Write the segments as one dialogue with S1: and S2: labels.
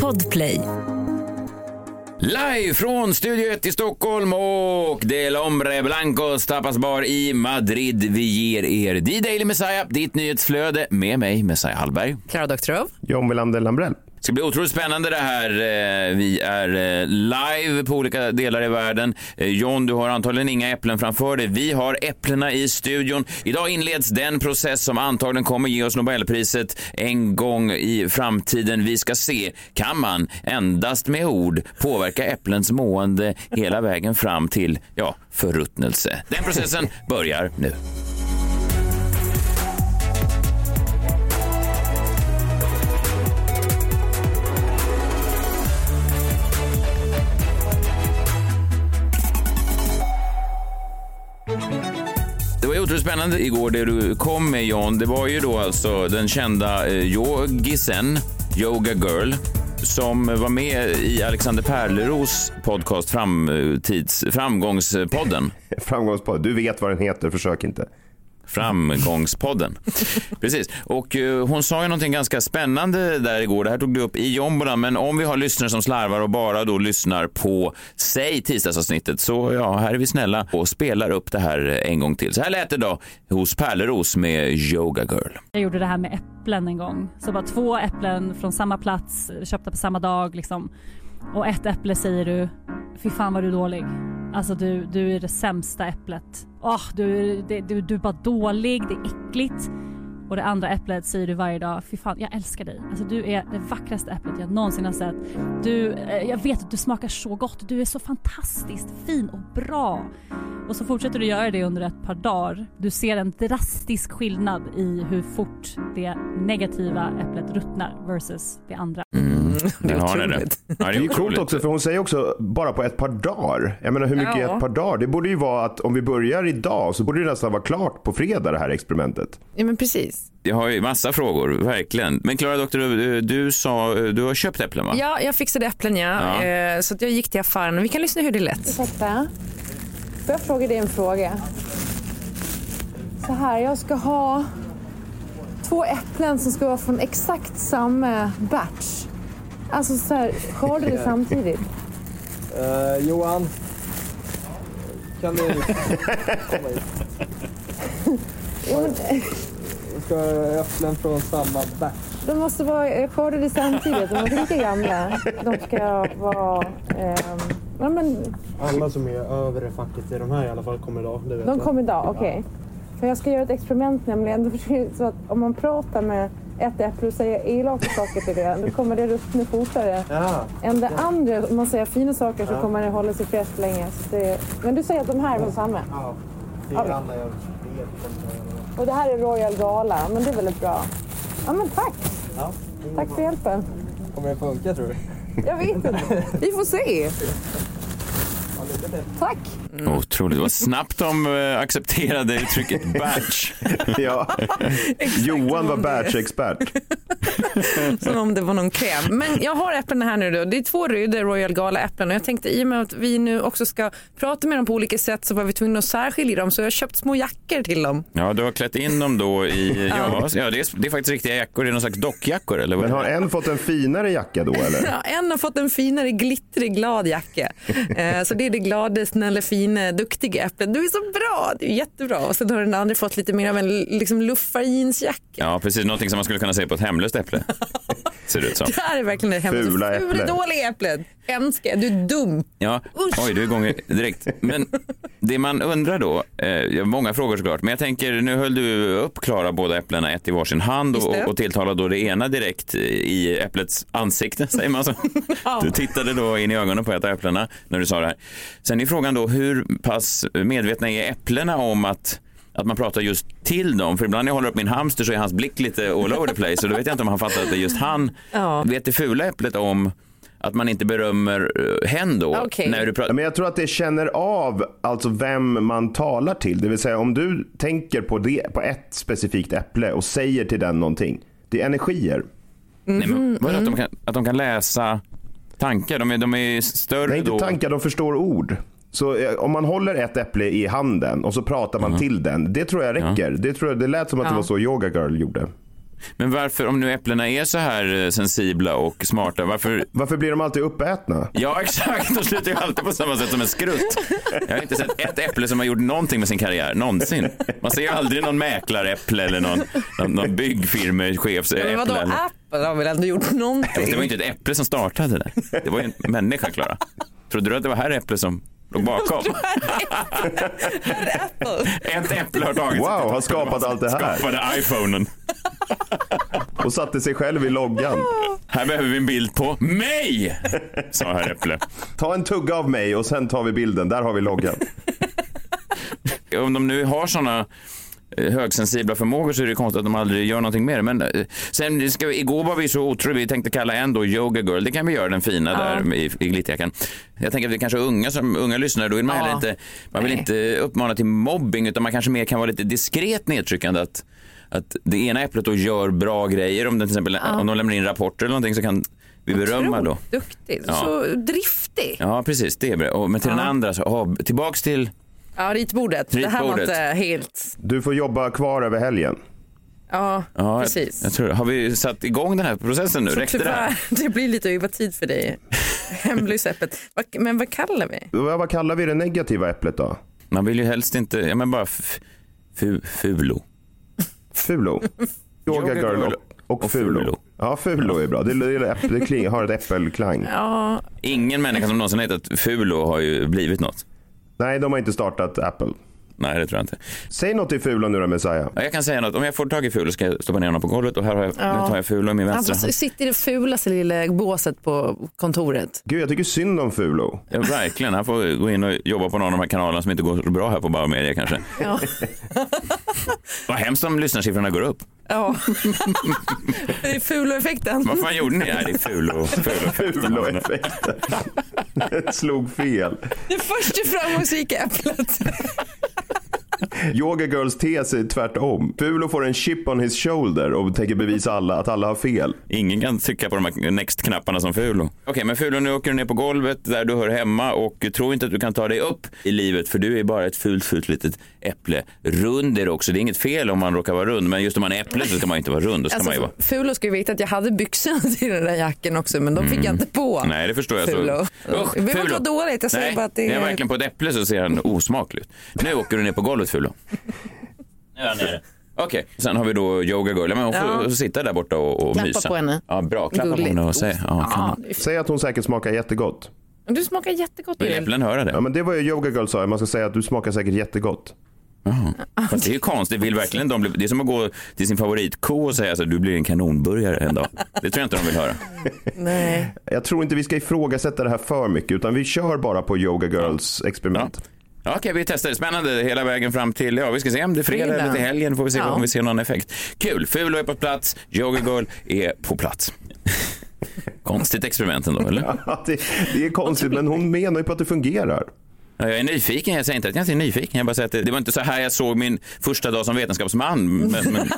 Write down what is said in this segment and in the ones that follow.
S1: Podplay.
S2: Live från Studio 1 i Stockholm och Del Hombre Blancos Tapas Bar i Madrid. Vi ger er The Daily Messiah, ditt nyhetsflöde med mig, Messiah Hallberg.
S1: Klara Doktorow.
S3: John Wilander Lambrell.
S2: Det ska bli otroligt spännande det här. Eh, Vi är eh, live på olika delar i världen. Eh, John, du har antagligen inga äpplen framför dig. Vi har äpplena i studion. Idag inleds den process som antagligen kommer ge oss Nobelpriset en gång i framtiden. Vi ska se, kan man endast med ord påverka äpplens mående hela vägen fram till, ja, förruttnelse? Den processen börjar nu. Otroligt spännande igår det du kom med John. Det var ju då alltså den kända eh, yogisen, Yoga Girl, som var med i Alexander Perleros podcast Framtids, Framgångspodden.
S3: Framgångspodden. Du vet vad den heter, försök inte.
S2: Framgångspodden. Precis. Och eh, hon sa ju någonting ganska spännande där igår. Det här tog du upp i Jombola, men om vi har lyssnare som slarvar och bara då lyssnar på, säg tisdagsavsnittet, så ja, här är vi snälla och spelar upp det här en gång till. Så här lät det då hos Perleros med Yoga Girl.
S4: Jag gjorde det här med äpplen en gång. Så bara två äpplen från samma plats, köpta på samma dag liksom. Och ett äpple säger du, fy fan vad du är dålig. Alltså du, du är det sämsta äpplet. Åh, du, du, du är bara dålig, det är äckligt. Och det andra äpplet säger du varje dag, fy fan jag älskar dig. Alltså du är det vackraste äpplet jag någonsin har sett. Du, eh, jag vet att du smakar så gott, du är så fantastiskt fin och bra. Och så fortsätter du göra det under ett par dagar. Du ser en drastisk skillnad i hur fort det negativa äpplet ruttnar versus det andra.
S2: Ni det.
S1: otroligt.
S2: Ja,
S3: Det är ju coolt också för hon säger också bara på ett par dagar. Jag menar hur mycket är
S1: Ja.
S3: ett par dagar? Det borde ju vara att om vi börjar idag så borde det nästan vara klart på fredag det här experimentet.
S1: Ja, men precis.
S2: Jag har ju massa frågor, verkligen. Men Klara Doktor, du, du sa, du har köpt äpplen va?
S1: Ja, jag fixade äpplen ja.
S2: Ja.
S1: Eh, Så att jag gick till affären. Vi kan lyssna hur det lät.
S5: Ursäkta? Får jag fråga dig en fråga? Så här, jag ska ha två äpplen som ska vara från exakt samma batch. Alltså så här, skördade samtidigt.
S6: Eh, Johan. Kan du komma hit? Ha äpplen från samma batch.
S5: de måste vara eh, skördade samtidigt. De är lika gamla. De ska vara... ehm, ja, men,
S6: Alla som är över det facket i de här i alla fall kommer idag. Det vet
S5: de kom idag, okej. För jag ska göra ett experiment nämligen. Så att om man pratar med ett äpple och säger elaka saker till det, då kommer det ruttna fortare.
S6: Ja,
S5: än det andra, om man säger fina saker så kommer det hålla sig fräscht länge. Så det, men du säger att de här är från samma?
S6: ja. Det
S5: Ja.
S6: är alla jag vet.
S5: Och det här är Royal Gala, men det är väldigt bra. Ja men tack!
S6: Ja.
S5: Tack för hjälpen.
S6: Kommer det funka tror du?
S5: Jag vet inte. Vi får se. Tack!
S2: Otroligt, vad snabbt de eh, accepterade uttrycket batch.
S3: Ja. Johan var batch-expert.
S1: Som om det var någon kräm. Men jag har äpplena här nu då. Det är två Rydde Royal Gala-äpplen och jag tänkte i och med att vi nu också ska prata med dem på olika sätt så var vi tvungna att särskilja dem så jag har köpt små jackor till dem.
S2: Ja, du har klätt in dem då i, ja, ja det, är, det är faktiskt riktiga jackor, det är någon slags dockjackor eller vad
S3: Men har en fått en finare jacka då eller?
S1: Ja, en har fått en finare glittrig glad jacka. Eh, så det är det glada, snälla, fina, duktiga äpplet. Du är så bra, du är jättebra. Och sen har den andra fått lite mer av en liksom, luffarjeansjacka.
S2: Ja, precis, någonting som man skulle kunna säga på ett hemlöst äpple. Ser det ut som.
S1: Det här är verkligen det hemska.
S3: Fula
S1: Fula,
S3: äpplet.
S1: dåliga äpplet. Hemska, du är dum.
S2: Ja,
S1: Usch.
S2: oj, du är igång direkt. Men det man undrar då, eh, jag har många frågor såklart, men jag tänker, nu höll du upp Klara båda äpplena, ett i varsin hand
S1: det.
S2: och, och tilltalade då det ena direkt i äpplets ansikte, säger man så. Du tittade då in i ögonen på ett av äpplena när du sa det här. Sen är frågan då, hur pass medvetna är äpplena om att att man pratar just till dem. För ibland när jag håller upp min hamster så är hans blick lite all over the place. Och då vet jag inte om han fattar att det är just han.
S1: Ja.
S2: Vet det fula äpplet om att man inte berömmer eh, hen då?
S1: Okej.
S2: När du pratar.
S3: Men jag tror att det känner av alltså vem man talar till. Det vill säga om du tänker på, det, på ett specifikt äpple och säger till den någonting. Det är energier.
S2: Nej, men, vadå,
S1: Mm.
S2: att, de kan, att de kan läsa tankar? De är, de är större
S3: Nej, inte
S2: då?
S3: tankar, de förstår ord. Så eh, om man håller ett äpple i handen och så pratar man till den. Det tror jag räcker. Det, tror jag, det lät som att det
S1: Ja.
S3: var så Yoga Girl gjorde.
S2: Men varför, om nu äpplena är så här eh, sensibla och smarta, varför
S3: Varför blir de alltid uppätna?
S2: Ja, exakt. De slutar ju alltid på samma sätt som en skrutt. Jag har inte sett ett äpple som har gjort någonting med sin karriär, någonsin. Man ser ju aldrig någon mäklaräpple eller någon, någon, någon byggfirmechefsäpple.
S1: Men vadå,
S2: eller-
S1: Apple har väl ändå gjort någonting?
S2: Det var ju inte ett äpple som startade det. Det var ju en människa, Klara. Trodde du att det var här äpple som låg bakom? Ett äpple har tagit
S3: Wow, har skapat allt det här.
S2: Skapade iPhonen.
S3: Och satte sig själv i loggan.
S2: Här behöver vi en bild på mig, sa herr Äpple.
S3: Ta en tugga av mig och sen tar vi bilden. Där har vi loggan.
S2: Om de nu har sådana högsensibla förmågor så är det konstigt att de aldrig gör någonting mer. Men eh, sen, ska vi, igår var vi så otroliga, vi tänkte kalla en då Yoga Girl. Det kan vi göra, den fina där i, i glitterjackan. Jag tänker att vi kanske är unga, som unga lyssnare, då vill man,
S1: Ja.
S2: inte, man vill
S1: Nej.
S2: inte uppmana till mobbing utan man kanske mer kan vara lite diskret nedtryckande att att det ena äpplet då gör bra grejer, om, det till exempel, om de lämnar in rapporter eller någonting så kan vi berömma då.
S1: Duktig,
S2: Ja.
S1: så driftig.
S2: Ja, precis. Det är bra. Och, men till den andra, så, oh, tillbaks till...
S1: Ja, ritbordet. Det här var
S2: Ritbordet.
S1: inte helt...
S3: Du får jobba kvar över helgen.
S1: Ja,
S2: Ja,
S1: precis.
S2: Jag, jag tror, har vi satt igång den här processen nu?
S1: Så
S2: Räckte det
S1: tyvärr, det blir lite övertid för dig. Vad- Men vad kallar vi?
S3: Vad vad kallar vi det negativa äpplet då?
S2: Man vill ju helst inte, ja men bara fu, fulo.
S3: Fulo? Yoga girl
S2: girl
S3: och, och
S2: och
S3: fulo.
S2: fulo.
S3: Ja, fulo är bra. Det, det, det, det kling, har ett äppelklang.
S1: Ja,
S2: Ingen människa som någonsin hetat fulo har ju blivit något.
S3: Nej, de har inte startat Apple.
S2: Nej, det tror jag inte.
S3: Säg något till fulo nu då, Messiah.
S2: Ja, jag kan säga något, om jag får tag i fulo ska jag stoppa ner honom på golvet och här har jag, nu tar jag fulo i min
S1: han
S2: vänstra
S1: får
S2: hand.
S1: sitter i det fulaste lilla båset på kontoret.
S3: Gud, jag tycker synd om fulo.
S2: Ja, verkligen, han får gå in och jobba på någon av de här kanalerna som inte går så bra här på Bauer Media kanske.
S1: Ja.
S2: Vad hemskt om lyssnarsiffrorna går upp.
S1: Ja. det är fuloeffekten.
S2: Vad fan gjorde ni? Nej, det är fulo. fulo.
S3: Fulo-effekten. Slog fel.
S1: Det första framgångsrika äpplet.
S3: Yoga Girls tes är tvärtom. Fulo får en chip on his shoulder och tänker bevisa alla att alla har fel.
S2: Ingen kan trycka på de här next-knapparna som Fulo. Okej, men Fulo, nu åker du ner på golvet där du hör hemma och tro inte att du kan ta dig upp i livet för du är bara ett fult, fult litet äpple. Rund är det också. Det är inget fel om man råkar vara rund, men just om man är äpple så ska man inte vara rund. Då ska man ju vara...
S1: Alltså, Fulo ska ju veta att jag hade byxorna till den där jackan också men de fick jag inte på.
S2: Mm. Nej, det förstår jag.
S1: Fulo.
S2: Så... Usch,
S1: det behöver inte vara dåligt, jag säger
S2: Nej,
S1: bara att det
S2: är
S1: är...
S2: verkligen på ett äpple så ser han osmaklig ut. Nu åker du ner på golvet, Fulo. Nu är han nere. Okej, sen har vi då Yoga Girl. Ja, Men hon får
S1: Ja.
S2: sitta där borta och, och
S1: Klappa
S2: mysa.
S1: på henne.
S2: Ja, bra. Klappa
S1: Gulligt.
S2: på henne och säga. Ja, kan
S1: Ja,
S2: man.
S1: det är
S3: Säg att hon säkert smakar jättegott.
S1: du smakar jättegott.
S2: Vill äpplen höra det?
S3: Ja, men det var ju Yoga Girl sa. Man ska säga att du smakar säkert jättegott.
S2: Fast det är ju konstigt, vill verkligen de bli, det är som att gå till sin favoritko och säga så att du blir en kanonburgare en dag. Det tror jag inte de vill höra.
S1: Nej.
S3: Jag tror inte vi ska ifrågasätta det här för mycket utan vi kör bara på Yoga Girls experiment.
S2: Ja, Okej, vi testar. Spännande hela vägen fram till, ja vi ska se om det är fredag eller till helgen får vi se
S1: Ja.
S2: om vi ser någon effekt. Kul, Fulo är på plats, Yoga Girl är på plats. Konstigt experiment ändå, eller?
S3: Ja, det, det är konstigt men hon menar ju på att det fungerar.
S2: Ja, Jag är nyfiken, jag säger inte att jag är nyfiken. Jag bara säger att det, det var inte så här jag såg min första dag som vetenskapsman. Men, men, men,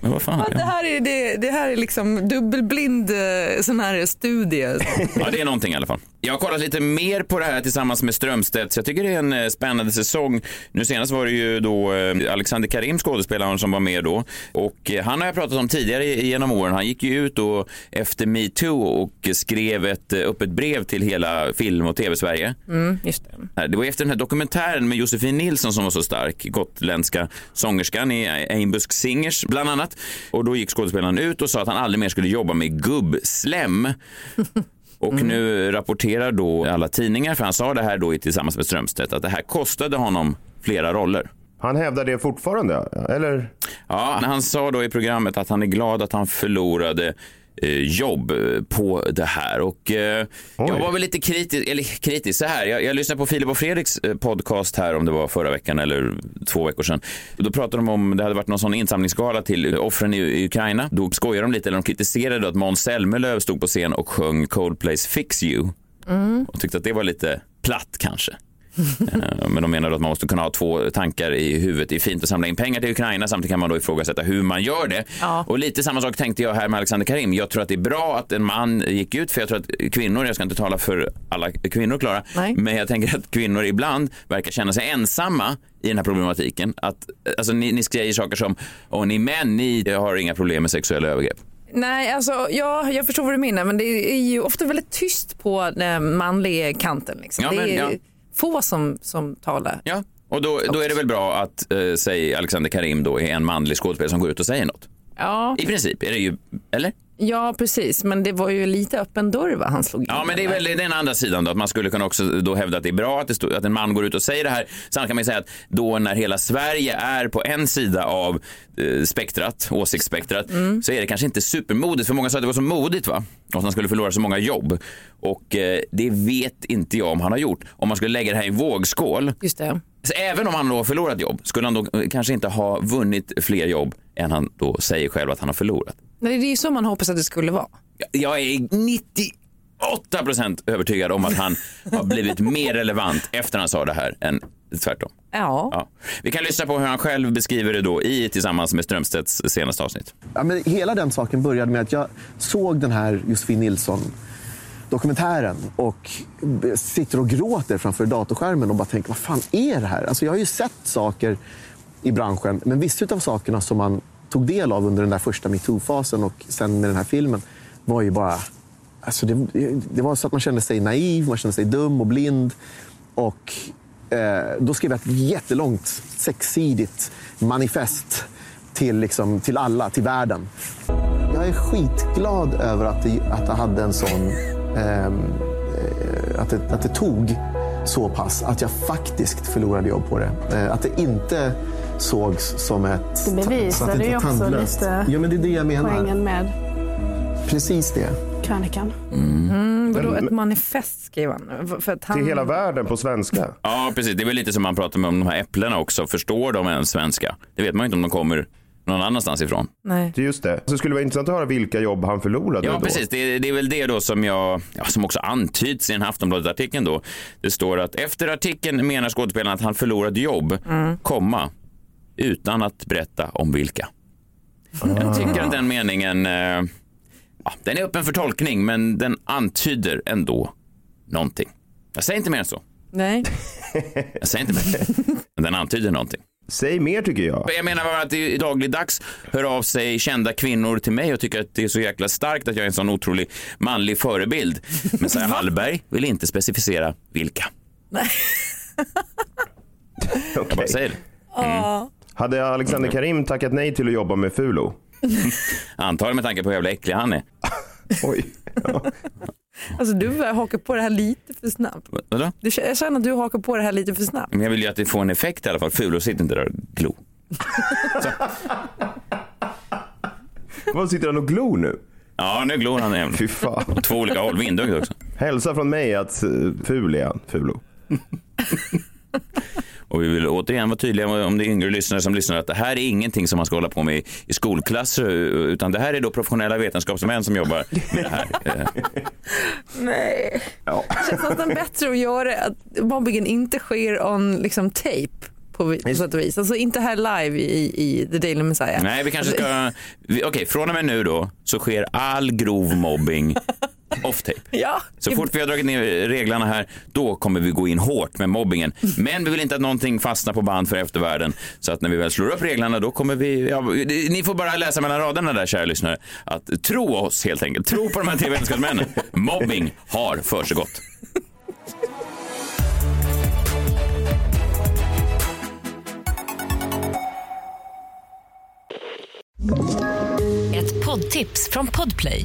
S2: men fan.
S1: Det
S2: Ja.
S1: här är, det, det här är liksom dubbelblind eh, sån här studie.
S2: ja, det är någonting i alla fall. Jag har kollat lite mer på det här tillsammans med Strömstedt, så jag tycker det är en eh, spännande säsong. Nu senast var det ju då eh, Alexander Karim, skådespelaren, som var med då. Och eh, han har jag pratat om tidigare genom åren. Han gick ju ut då efter metoo och skrev ett öppet brev till hela film och tv-Sverige.
S1: Mm, just det.
S2: Det var efter den här dokumentären med Josefin Nilsson som var så stark, gotländska sångerskan i Einbusk Singers bland annat. Och då gick skådespelaren ut och sa att han aldrig mer skulle jobba med gubbslem. Och nu rapporterar då alla tidningar, för han sa det här då i- tillsammans med Strömstedt, att det här kostade honom flera roller.
S3: Han hävdar det fortfarande, eller?
S2: Ja, han sa då i programmet att han är glad att han förlorade jobb eh, på det här. Och, eh, jag var väl lite kritisk, eller kritisk så här. Jag, jag lyssnade på Filip och Fredriks eh, podcast här om det var förra veckan eller två veckor sedan. Då pratade de om, det hade varit någon sån insamlingsgala till offren i, i Ukraina. Då skojade de lite, eller de kritiserade att Måns Zelmerlöw stod på scen och sjöng Coldplays Fix You. Och tyckte att det var lite platt kanske. Eh, Men de menar att man måste kunna ha två tankar i huvudet. Det är fint att samla in pengar till Ukraina, samtidigt kan man då ifrågasätta hur man gör det.
S1: Ja.
S2: Och lite samma sak tänkte jag här med Alexander Karim. Jag tror att det är bra att en man gick ut, för jag tror att kvinnor, jag ska inte tala för alla kvinnor Klara, men jag tänker att kvinnor ibland verkar känna sig ensamma i den här problematiken. Att, alltså, ni, ni säger saker som, och ni män, ni har inga problem med sexuella övergrepp.
S1: Nej, alltså, ja, jag förstår vad du menar men det är ju ofta väldigt tyst på den manliga kanten. Liksom.
S2: Ja,
S1: det
S2: men,
S1: är
S2: ja.
S1: Få som, som talar.
S2: Ja, och då, då är det väl bra att, eh, säg Alexander Karim då är en manlig skådespelare som går ut och säger något.
S1: Ja,
S2: I princip är det ju, eller?
S1: Ja, precis. Men det var ju lite öppen dörr va, han slog in.
S2: Ja, men det är väl den andra sidan då, att man skulle kunna också då hävda att det är bra att, stå, att en man går ut och säger det här. Samtidigt kan man ju säga att då när hela Sverige är på en sida av eh, spektrat, åsiktsspektrat, så är det kanske inte supermodigt. För många sa att det var så modigt va? Och att han skulle förlora så många jobb. Och eh, det vet inte jag om han har gjort. Om man skulle lägga det här i en vågskål,
S1: Just det.
S2: så även om han då har förlorat jobb, skulle han då eh, kanske inte ha vunnit fler jobb än han då säger själv att han har förlorat.
S1: Nej, det är ju så man hoppas att det skulle vara.
S2: Jag är 98 procent övertygad om att han har blivit mer relevant efter han sa det här än tvärtom.
S1: Ja.
S2: Ja. Vi kan lyssna på hur han själv beskriver det då i Tillsammans med Strömstedts senaste avsnitt.
S7: Ja, men hela den saken började med att jag såg den här Josefin Nilsson dokumentären och sitter och gråter framför datorskärmen och bara tänker, vad fan är det här? Alltså jag har ju sett saker i branschen, men vissa av sakerna som man tog del av under den där första metoo-fasen och sen med den här filmen var ju bara... Alltså det, det var så att man kände sig naiv, man kände sig dum och blind. Och eh, då skrev jag ett jättelångt sexsidigt manifest till, liksom, till alla, till världen. Jag är skitglad över att det, att det hade en sån... Ehm, eh, att, det, att det tog så pass att jag faktiskt förlorade jobb på det. Eh, att det inte sågs som ett...
S8: Det
S7: det
S8: ju
S7: var
S8: också
S7: tandlöst.
S8: lite
S7: Ja, men det är det jag menar.
S8: Poängen med
S7: Precis det.
S8: krönikan.
S1: Mm, vadå, ett manifest skrev han? För att han...
S3: Till hela världen på svenska.
S2: Ja, precis. Det är väl lite som man pratar med om de här äpplena också. Förstår de ens svenska? Det vet man ju inte om de kommer någon annanstans ifrån.
S1: Nej.
S3: Det är just det. Så det skulle vara intressant att höra vilka jobb han förlorade
S2: Ja,
S3: då.
S2: precis. Det, är- det är väl det då som jag, ja, som också antyds i den här Aftonbladet-artikeln då. Det står att efter artikeln menar skådespelaren att han förlorade jobb, komma, utan att berätta om vilka. Jag tycker att den meningen, eh, ja, den är öppen för tolkning, men den antyder ändå någonting. Jag säger inte mer än så.
S1: Nej.
S2: Jag säger inte mer. Men den antyder någonting.
S3: Säg mer tycker jag.
S2: Jag menar bara att det i dagligdags hör av sig kända kvinnor till mig och tycker att det är så jäkla starkt att jag är en sån otrolig manlig förebild. Men Saja Hallberg vill inte specificera vilka. Jag bara
S3: Okej.
S2: säger det.
S3: Hade Alexander Karim tackat nej till att jobba med Fulo?
S2: Antagligen med tanke på hur jävla äcklig han är.
S3: Oj. Ja.
S1: Alltså du hakar på det här lite för snabbt.
S2: Vadå?
S1: Du, jag känner att du hakar på det här lite för snabbt.
S2: Men jag vill ju att det får en effekt i alla fall. Fulo sitter inte där och glo.
S3: Vad sitter han och glor nu?
S2: Ja, nu glor han igen.
S3: Fy fan.
S2: Åt två olika håll. Vindögat också.
S3: Hälsa från mig att eh, ful är han, Fulo.
S2: Och vi vill återigen vara tydliga om det är yngre lyssnare som lyssnar att det här är ingenting som man ska hålla på med i, skolklasser utan det här är då professionella vetenskapsmän som jobbar med det här. Eh,
S1: Nej.
S3: Ja.
S1: Det känns nästan bättre att göra att mobbingen inte sker on liksom tape på, på sätt och vis. Alltså inte här live i, i The Daily Messiah.
S2: Nej, vi kanske ska... Okej, från och med nu då så sker all grov mobbing off-tape.
S1: Ja.
S2: Så fort vi har dragit ner reglerna här, då kommer vi gå in hårt med mobbingen. Men vi vill inte att någonting fastnar på band för eftervärlden. Så att när vi väl slår upp reglerna, då kommer vi... Ja, ni får bara läsa mellan raderna där, kära lyssnare. Att tro oss helt enkelt. Tro på de här tre vetenskapsmännen. Mobbing har försiggått.
S9: Ett poddtips från Podplay.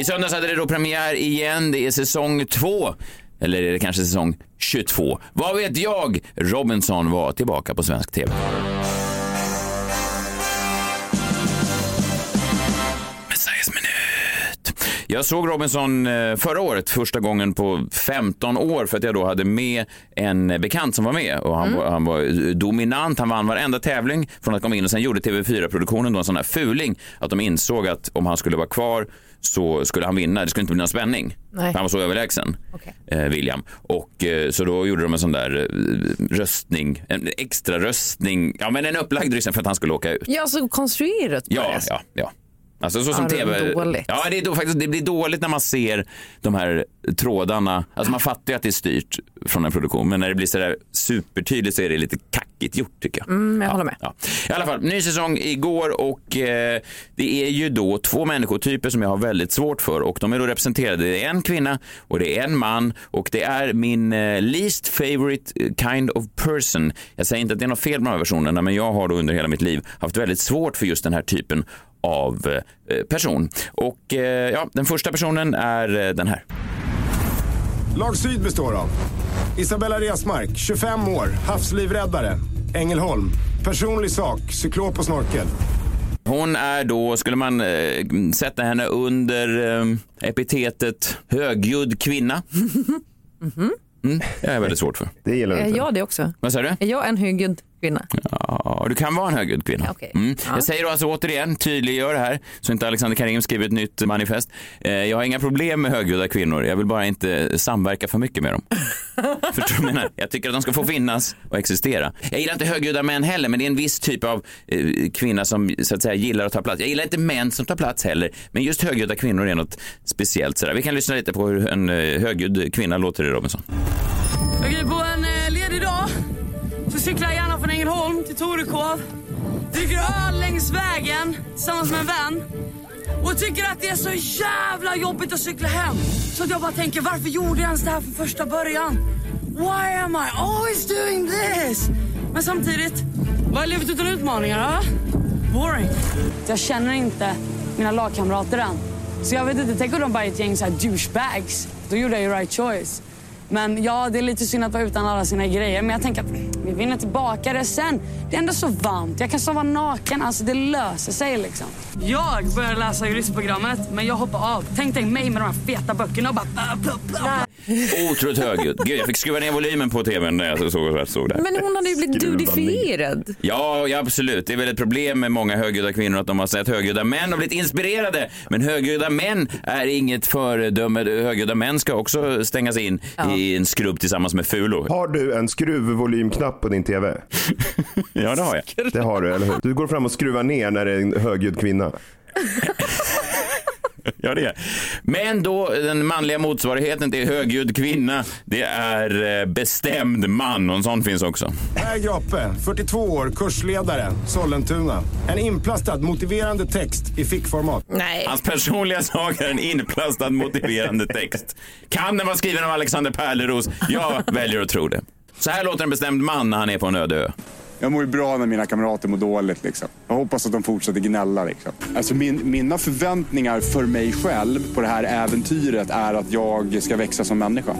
S2: I söndags hade det då premiär igen. Det är säsong två. Eller är det kanske säsong 22? Vad vet jag? Robinson var tillbaka på svensk TV. Jag såg Robinson eh, förra året, första gången på 15 år, för att jag då hade med en bekant som var med. Och han, var, han var eh, dominant, han vann varenda tävling från att komma in och sen gjorde TV4-produktionen då en sån här fuling att de insåg att om han skulle vara kvar så skulle han vinna, det skulle inte bli någon spänning.
S1: Nej.
S2: Han var så överlägsen,
S1: Okej.
S2: eh, William. Och eh, så då gjorde de en sån där eh, röstning, en extra röstning, ja men en upplagd röstning för att han skulle åka ut.
S1: Ja, så konstruerat bara,
S2: Ja,
S1: alltså.
S2: ja, ja. Alltså så som
S1: Ja, det är
S2: tv...
S1: dåligt.
S2: Ja, det, är då, faktiskt, det blir dåligt när man ser de här trådarna. Alltså man fattar ju att det är styrt från en produktion, men när det blir så där supertydligt så är det lite kackigt gjort tycker jag.
S1: Mm, jag håller med.
S2: Ja. I alla fall, ny säsong igår och eh, det är ju då två människotyper som jag har väldigt svårt för och de är då representerade. Det är en kvinna och det är en man och det är min eh, least favorite kind of person. Jag säger inte att det är något fel med de här versionerna, men jag har då under hela mitt liv haft väldigt svårt för just den här typen av eh, person. Och eh, ja, den första personen är eh, den här.
S8: Lag Syd består av Isabella Resmark, 25 år, havslivräddare. Ängelholm, personlig sak, cyklop och snorkel.
S2: Hon är då, skulle man eh, sätta henne under eh, epitetet högljudd kvinna? Mm, det är väldigt svårt för.
S3: Det gillar
S1: Är jag det också?
S2: Vad sa du?
S1: Är jag en högljudd kvinna?
S2: Ja, du kan vara en högljudd kvinna.
S1: Okej.
S2: Mm.
S1: Ja.
S2: Jag säger då alltså återigen, tydliggör det här så inte Alexander Karim skriver ett nytt manifest. Eh, jag har inga problem med högljudda kvinnor, jag vill bara inte samverka för mycket med dem. Förstår du vad jag menar? Jag tycker att de ska få finnas och existera. Jag gillar inte högljudda män heller, men det är en viss typ av eh, kvinna som så att säga gillar att ta plats. Jag gillar inte män som tar plats heller, men just högljudda kvinnor är något speciellt. Sådär. Vi kan lyssna lite på hur en eh, högljudd kvinna låter i Robinson.
S10: Okej, på en cyklar gärna från Ängelholm till Torekov. Dricker öl längs vägen tillsammans med en vän. Och tycker att det är så jävla jobbigt att cykla hem. Så att jag bara tänker, varför gjorde jag ens det här från första början? Why am I always doing this? Men samtidigt, vad är livet utan utmaningar? Va? Boring. Jag känner inte mina lagkamrater än. Så jag vet inte, tänk om de bara är ett gäng så här douchebags. Då gjorde jag ju right choice. Men ja, det är lite synd att vara utan alla sina grejer. Men jag tänker att vi vinner tillbaka det sen. Det är ändå så varmt. Jag kan sova naken. Alltså det löser sig liksom. Jag började läsa juristprogrammet, men jag hoppade av. Tänk dig mig med de här feta böckerna och bara... Äh,
S2: Otroligt högljudd. Gud, jag fick skruva ner volymen på tvn när jag såg, såg det här.
S1: Men hon hade ju blivit dudifierad.
S2: Ja, ja, absolut. Det är väl ett problem med många högljudda kvinnor att de har sett högljudda män och blivit inspirerade. Men högljudda män är inget föredöme. Högljudda män ska också stängas in i en skrubb tillsammans med fulor.
S3: Har du en skruvvolymknapp på din TV?
S2: Ja, det har jag.
S3: Det har du, eller hur? Du går fram och skruvar ner när det är en högljudd kvinna.
S2: Ja, det är. Men då den manliga motsvarigheten till högljudd kvinna, det är eh, bestämd man och en sån finns också.
S8: Per Grape, 42 år, kursledare, Sollentuna. En inplastad motiverande text i fickformat.
S1: Nej.
S2: Hans personliga sak är en inplastad motiverande text. Kan den vara skriven av Alexander Pärleros? Jag väljer att tro det. Så här låter en bestämd man när han är på en öde ö.
S11: Jag mår ju bra när mina kamrater mår dåligt. Liksom. Jag hoppas att de fortsätter gnälla. Liksom. Alltså min, mina förväntningar för mig själv på det här äventyret är att jag ska växa som människa.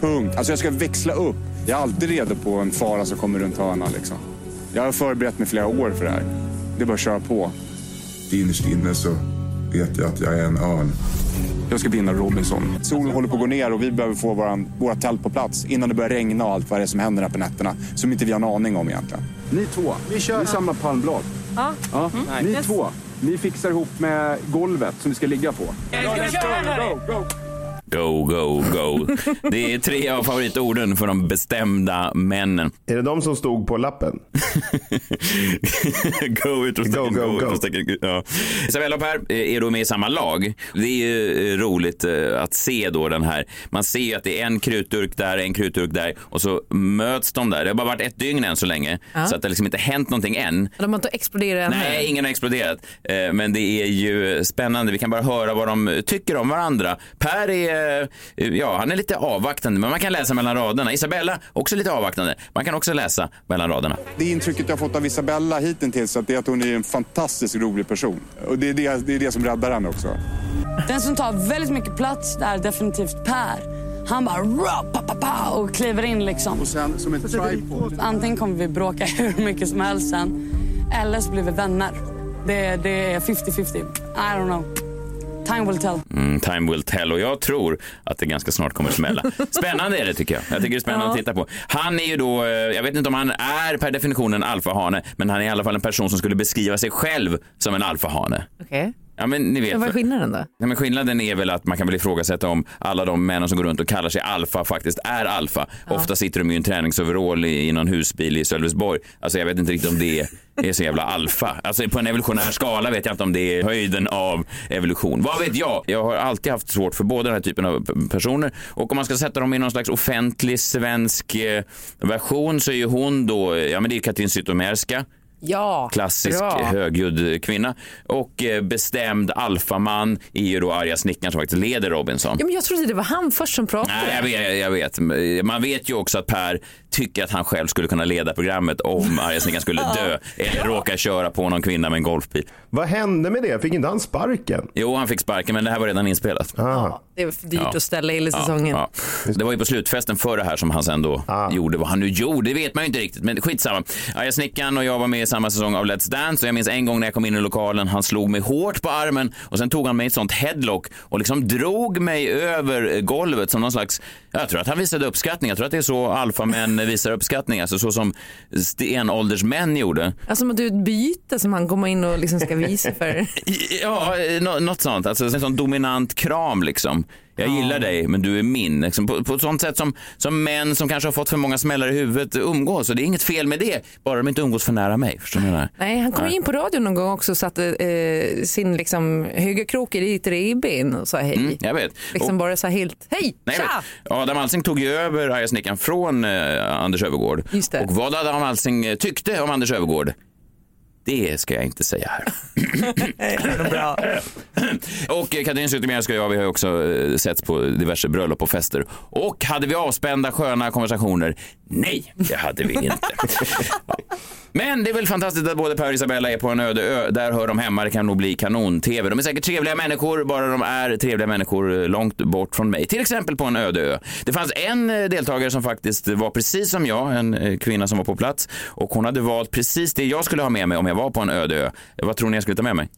S11: Punkt. Alltså jag ska växla upp. Jag är alltid redo på en fara som kommer runt hörnan. Liksom. Jag har förberett mig flera år för det här. Det är bara att köra på.
S12: Innerst inne så vet jag att jag är en örn.
S11: Jag ska vinna Robinson. Solen håller på att gå ner och vi behöver få våran, våra tält på plats innan det börjar regna och allt vad det är som händer här på nätterna. Som inte vi har en aning om egentligen.
S13: Ni två, vi kör i samma palmblad.
S10: Ja.
S13: Ja. Ni
S10: Yes.
S13: två, ni fixar ihop med golvet som vi ska ligga på.
S2: Go, go, go. Det är tre av favoritorden för de bestämda männen.
S3: Är det de som stod på lappen?
S2: go, utropstecken,
S3: Go, go,
S2: go.
S3: go.
S2: utropstecken, Ja. Isabella och Per är då med i samma lag. Det är ju eh, roligt eh, att se då den här. Man ser ju att det är en krutdurk där, en krutdurk där och så möts de där. Det har bara varit ett dygn än så länge
S1: Ja.
S2: så att det liksom inte hänt någonting än.
S1: De har inte exploderat.
S2: Nej, ingen har exploderat. Eh, Men det är ju spännande. Vi kan bara höra vad de tycker om varandra. Per är, eh, ja, han är lite avvaktande, men man kan läsa mellan raderna. Isabella, också lite avvaktande. Man kan också läsa mellan raderna.
S11: Det intrycket jag har fått av Isabella hittills är att hon är en fantastiskt rolig person. Och det är det, det, är det som räddar henne också.
S10: Den som tar väldigt mycket plats där är definitivt Per. Han bara ra, pa, pa, pa, och kliver in liksom.
S11: Och sen som ett tripod.
S10: Antingen kommer vi bråka hur mycket som helst sen. Eller så blir vi vänner. Det, det är 50-50. I don't know. Time will tell.
S2: Mm, time will tell och jag tror att det ganska snart kommer smälla. Spännande är det tycker jag. Jag tycker det är spännande
S10: Ja.
S2: att titta på. Han är ju då, eh, jag vet inte om han är per definition en alfahane, men han är i alla fall en person som skulle beskriva sig själv som en alfahane.
S1: Okej.
S2: Ja, men ni vet.
S1: Men vad är skillnaden då?
S2: Ja, men skillnaden är väl att man kan väl ifrågasätta om alla de männen som går runt och kallar sig alfa faktiskt är alfa. Ofta sitter de i en träningsoverall i, i någon husbil i Sölvesborg. Alltså jag vet inte riktigt om det är så jävla alfa. Alltså på en evolutionär skala vet jag inte om det är höjden av evolution. Vad vet jag? Jag har alltid haft svårt för båda den här typen av personer och om man ska sätta dem i någon slags offentlig svensk eh, version så är ju hon då, ja men det är Katrin Zytomierska
S1: Ja,
S2: klassisk
S1: bra.
S2: högljudd kvinna. Och eh, bestämd alfaman är ju då arga snickaren som faktiskt leder Robinson.
S1: Ja, men jag trodde det var han först som pratade.
S2: Nej, jag vet, jag vet. Man vet ju också att Per tycker att han själv skulle kunna leda programmet om arga snickaren skulle dö eller råka köra på någon kvinna med en golfbil.
S3: Vad hände med det? Fick inte han sparken?
S2: Jo, han fick sparken, men det här var redan inspelat.
S3: Ah.
S1: Det var för dyrt
S2: Ja.
S1: att ställa hela säsongen.
S2: Ja, ja. Det var ju på slutfesten för det här som han sen då gjorde. Vad han nu gjorde, det vet man ju inte riktigt. Men skitsamma. Arga snickaren och jag var med i samma säsong av Let's Dance och jag minns en gång när jag kom in i lokalen, han slog mig hårt på armen och sen tog han mig i ett sånt headlock och liksom drog mig över golvet som någon slags, jag tror att han visade uppskattning. Jag tror att det är så alfamän visar uppskattning, alltså så som stenåldersmän gjorde.
S1: Alltså som du ett byte som han kommer in och liksom ska visa för.
S2: Ja, nå- något sånt. Alltså en sån dominant kram liksom. Jag gillar dig, men du är min. Liksom, på, på ett sånt sätt som, som män som kanske har fått för många smällar i huvudet umgås. Och det är inget fel med det, bara de inte umgås för nära mig. Förstår menar?
S1: Nej, han kom
S2: Nej.
S1: in på radion någon gång också och satte eh, sin liksom, högerkrok i ditt revben och sa hej.
S2: Mm, jag vet.
S1: Liksom
S2: Och-
S1: bara så här helt, hej,
S2: Nej,
S1: tja!
S2: Adam Alsing tog ju över arga snickaren från eh, Anders Övergård. Och vad Adam Alsing eh, tyckte om Anders Övergård, det ska jag inte säga här. och eh, Katrin Zytomierska och jag, vi har också eh, setts på diverse bröllop och fester. Och hade vi avspända sköna konversationer? Nej, det hade vi inte. Men det är väl fantastiskt att både Per och Isabella är på en öde ö. Där hör de hemma. Det kan nog bli kanon-tv. De är säkert trevliga människor, bara de är trevliga människor eh, långt bort från mig. Till exempel på en öde ö. Det fanns en eh, deltagare som faktiskt var precis som jag, en eh, kvinna som var på plats. Och hon hade valt precis det jag skulle ha med mig om jag var på en öde ö. Vad tror ni jag skulle ta med mig?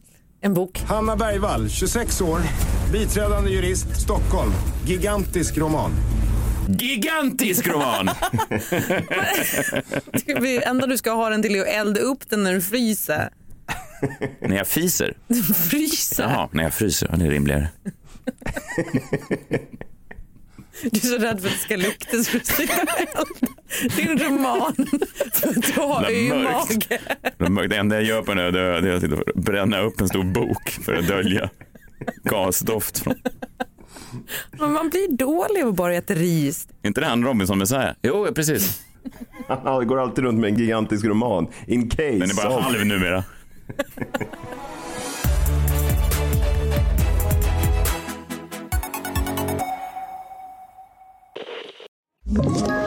S1: En bok.
S8: Hanna Bergvall, 26 år, biträdande jurist, Stockholm. Gigantisk roman.
S2: Gigantisk roman!
S1: Det enda du ska ha den till är att elda upp den när du fryser.
S2: när jag fiser?
S1: Fryser?
S2: Jaha, när jag fryser. Ja, det är rimligare.
S1: Du är så rädd för att det ska lukta så du elda din roman för du har
S2: Det är mörkt.
S1: ömage.
S2: Det mörkt. Det enda jag gör på en öde ö det är att bränna upp en stor bok för att dölja gasdoft från...
S1: Men man blir dålig av att bara äta ris.
S2: Är inte det han Robinson Messiah? Jo, precis.
S3: Han går alltid runt med en gigantisk roman. In case.
S2: Den är bara
S3: of-
S2: halv numera.
S9: Ett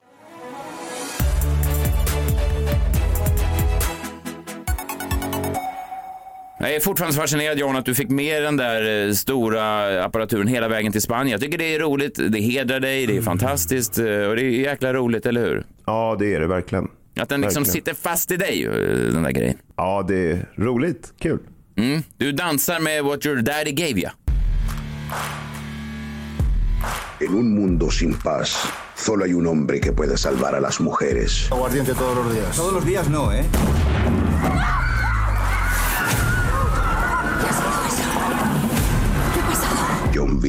S2: Jag är fortfarande fascinerad John att du fick med den där eh, stora apparaturen hela vägen till Spanien. Jag tycker det är roligt, det hedrar dig, det är fantastiskt eh, och det är jäkla roligt, eller hur?
S3: Ja, det är det verkligen.
S2: Att den liksom
S3: Verkligen.
S2: sitter fast i dig, eh, den där grejen.
S3: Ja, det är roligt. Kul.
S2: Mm. Du dansar med What Your Daddy Gave You.
S14: En un mundo sin paz, solo hay un hombre que puede salvar a las mujeres.
S15: Aguardiente todos los días. Todos los días no, ¿eh?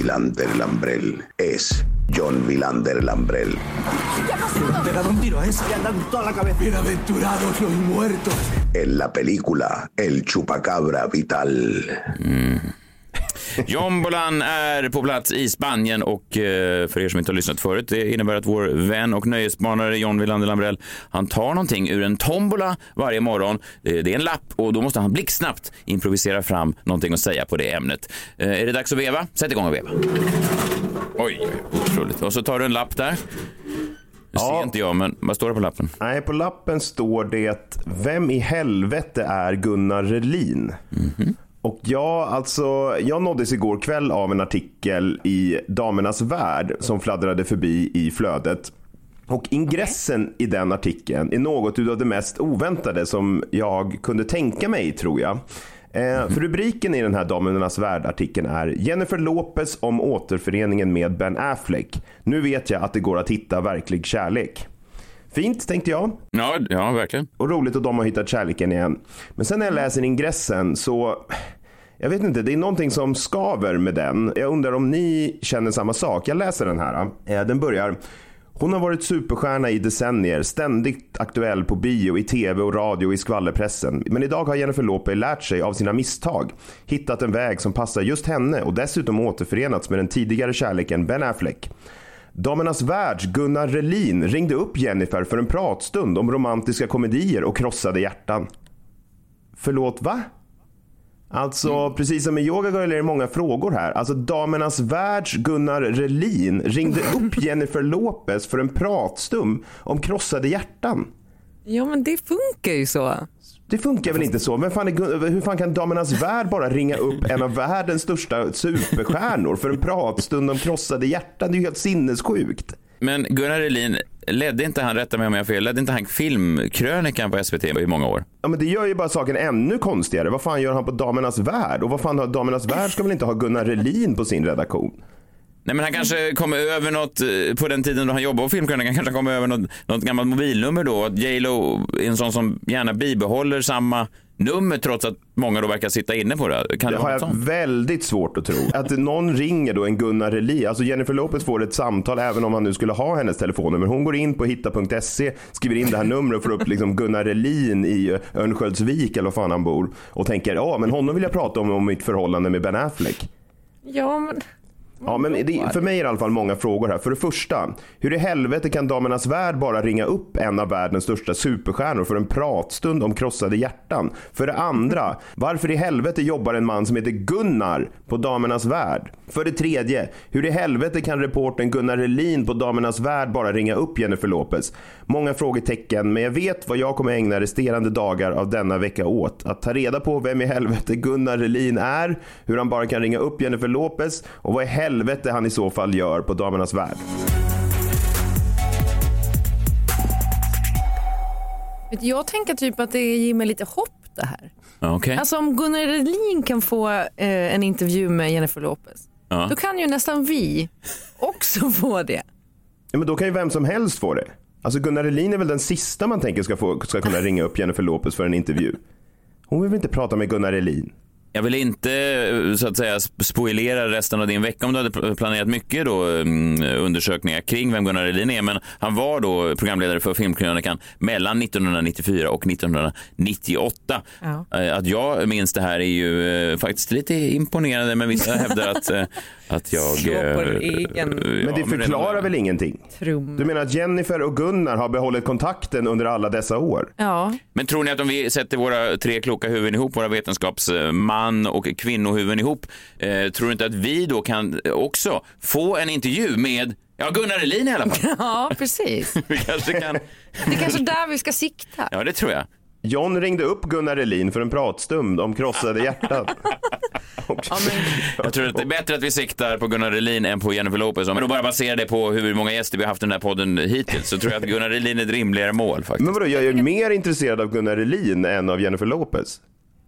S14: John Vilander Lambrell es John Vilander Lambrell.
S15: Pegado un tiro a ese. Le han dado toda la cabeza. Bienaventurados los muertos.
S14: En la película El Chupacabra Vital.
S2: Jombolan är på plats i Spanien och eh, för er som inte har lyssnat förut, det innebär att vår vän och nöjesbanare John Wilander Lambrell, han tar någonting ur en tombola varje morgon. Det det är en lapp och då måste han blixtsnabbt improvisera fram någonting att säga på det ämnet. Eh, Är det dags att veva? Sätt igång och veva. Oj, otroligt. Och så tar du en lapp där. Det ser inte jag, men vad står det på lappen?
S3: Nej, på lappen står det Vem i helvete är Gunnar Relin? Och jag, alltså, jag nåddes igår kväll av en artikel i Damernas Värld som fladdrade förbi i flödet. Och ingressen i den artikeln är något av det mest oväntade som jag kunde tänka mig, tror jag. Eh, för rubriken i den här Damernas Värld-artikeln är Jennifer Lopez om återföreningen med Ben Affleck. Nu vet jag att det går att hitta verklig kärlek. Fint, tänkte jag.
S2: Ja, ja verkligen.
S3: Och roligt att de har hittat kärleken igen. Men sen när jag läser ingressen så... Jag vet inte, det är någonting som skaver med den. Jag undrar om ni känner samma sak. Jag läser den här. Eh, Den börjar. Hon har varit superstjärna i decennier, ständigt aktuell på bio, i tv och radio och i skvallerpressen. Men idag har Jennifer Lopez lärt sig av sina misstag, hittat en väg som passar just henne och dessutom återförenats med den tidigare kärleken Ben Affleck. Damernas Världs Gunnar Relin ringde upp Jennifer för en pratstund om romantiska komedier och krossade hjärtan. Förlåt, va? Alltså, precis som med Yoga Girl är det många frågor här. Alltså, Damernas Världs Gunnar Relin ringde upp Jennifer Lopez för en pratstund om krossade hjärtan.
S1: Ja, men det funkar ju så.
S3: Det funkar väl inte så? Men fan är, hur fan kan Damernas Värld bara ringa upp en av världens största superstjärnor för en pratstund om krossade hjärtan? Det är ju helt sinnessjukt.
S2: Men Gunnar Elin, ledde inte han, rätta mig om jag har fel, ledde inte han filmkrönikan på SVT i många år?
S3: Ja, men det gör ju bara saken ännu konstigare. Vad fan gör han på Damernas Värld? Och vad fan har Damernas Värld ska väl inte ha Gunnar Relin på sin redaktion?
S2: Nej men han kanske kom över något, eh, på den tiden då han jobbade på Filmkrönikan, kanske han kom över något, något gammalt mobilnummer då. Att J Lo är en sån som gärna bibehåller samma nummer trots att många då verkar sitta inne på det. Kan det,
S3: Det har jag
S2: sånt?
S3: väldigt svårt att tro. Att någon ringer då en Gunnar Relin. Alltså Jennifer Lopez får ett samtal även om han nu skulle ha hennes telefonnummer. Hon går in på hitta.se, skriver in det här numret och får upp liksom Gunnar Relin i Örnsköldsvik eller var fan han bor. Och tänker, ja men honom vill jag prata om, om mitt förhållande med Ben Affleck.
S1: Ja, men...
S3: Ja, men det, för mig är det i alla fall många frågor här. För det första, hur i helvete kan Damernas Värld bara ringa upp en av världens största superstjärnor för en pratstund om krossade hjärtan? För det andra, varför i helvete jobbar en man som heter Gunnar på Damernas Värld? För det tredje, hur i helvete kan reportern Gunnar Relin på Damernas Värld bara ringa upp Jennifer Lopez? Många frågetecken, men jag vet vad jag kommer ägna resterande dagar av denna vecka åt. Att ta reda på vem i helvete Gunnar Relin är, hur han bara kan ringa upp Jennifer Lopez och vad i helvete han i så fall gör på Damernas Värld.
S1: Jag tänker typ att det ger mig lite hopp det här.
S2: Okej.
S1: Alltså om Gunnar Relin kan få eh, en intervju med Jennifer Lopez,
S3: Ja.
S1: då kan ju nästan vi också få det.
S3: Ja, men då kan ju vem som helst få det. Alltså Gunnar Relin är väl den sista man tänker ska, få, ska kunna ringa upp Jennifer Lopez för en intervju. Hon vill väl inte prata med Gunnar Relin?
S2: Jag vill inte eh, så att säga sp- spoilera resten av din vecka om du hade pl- planerat mycket då, mm, undersökningar kring vem Gunnar Relin är. Men han var då programledare för Filmkrönikan mellan 1994 och 1998.
S1: Ja.
S2: Eh, Att jag minns det här är ju eh, faktiskt lite imponerande, men vissa hävdar att, att jag...
S1: På
S2: eh,
S1: egen
S3: Men det förklarar väl ingenting?
S1: trum.
S3: Du menar att Jennifer och Gunnar har behållit kontakten under alla dessa år?
S1: Ja.
S2: Men tror ni att om vi sätter våra tre kloka huvuden ihop, våra vetenskapsman och kvinnohuvuden ihop, eh, tror du inte att vi då kan också få en intervju med Ja, Gunnar Elin i alla fall.
S1: Ja, precis.
S2: Vi kanske kan...
S1: Det är kanske där vi ska sikta.
S2: Ja, det tror jag.
S3: John ringde upp Gunnar Relin för en pratstund om krossade hjärtan.
S2: Jag tror att det är bättre att vi siktar på Gunnar Elin än på Jennifer Lopez. Om jag då bara baserar det på hur många gäster vi har haft i den här podden hittills så tror jag att Gunnar Elin är ett rimligare mål faktiskt.
S3: Men vadå, jag är mer intresserad av Gunnar Relin än av Jennifer Lopez.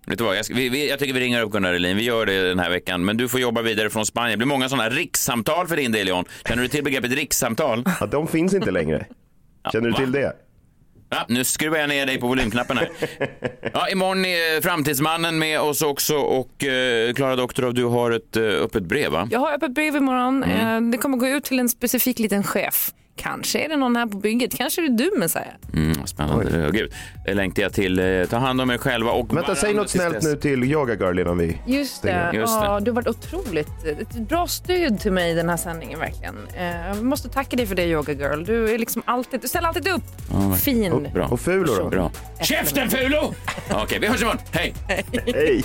S2: Vet du vad, jag, ska, vi, vi, jag tycker vi ringer upp Gunnar Elin. Vi gör det den här veckan. Men du får jobba vidare från Spanien. Det blir många sådana rikssamtal för din del John. Känner du till begreppet rikssamtal?
S3: Ja, de finns inte längre. Känner du till det?
S2: Ja, nu skruvar jag ner dig på volymknappen här. Ja, imorgon är Framtidsmannen med oss också och eh, Klara Doktorov, du har ett eh, öppet brev va?
S1: Jag har öppet brev imorgon. Eh, Det kommer gå ut till en specifik liten chef Kanske är det någon här på bygget. Kanske är det du Messiah.
S2: Mm, spännande. Gud. Det längtar jag till. Eh, Ta hand om er själva och
S3: Vänta, säg något snällt
S2: dess.
S3: nu till Yoga Girl innan vi
S1: Just det.
S3: stänger.
S1: Ja, du har varit otroligt ett bra stöd till mig i den här sändningen verkligen. Eh, Jag måste tacka dig för det Yoga Girl. Du är liksom alltid, du ställer alltid upp.
S2: Ja,
S1: Fin.
S2: och- Bra.
S3: Och Fulo då?
S2: Bra. Käften Fulo! Okej, vi hörs imorgon. Hej!
S3: Hej!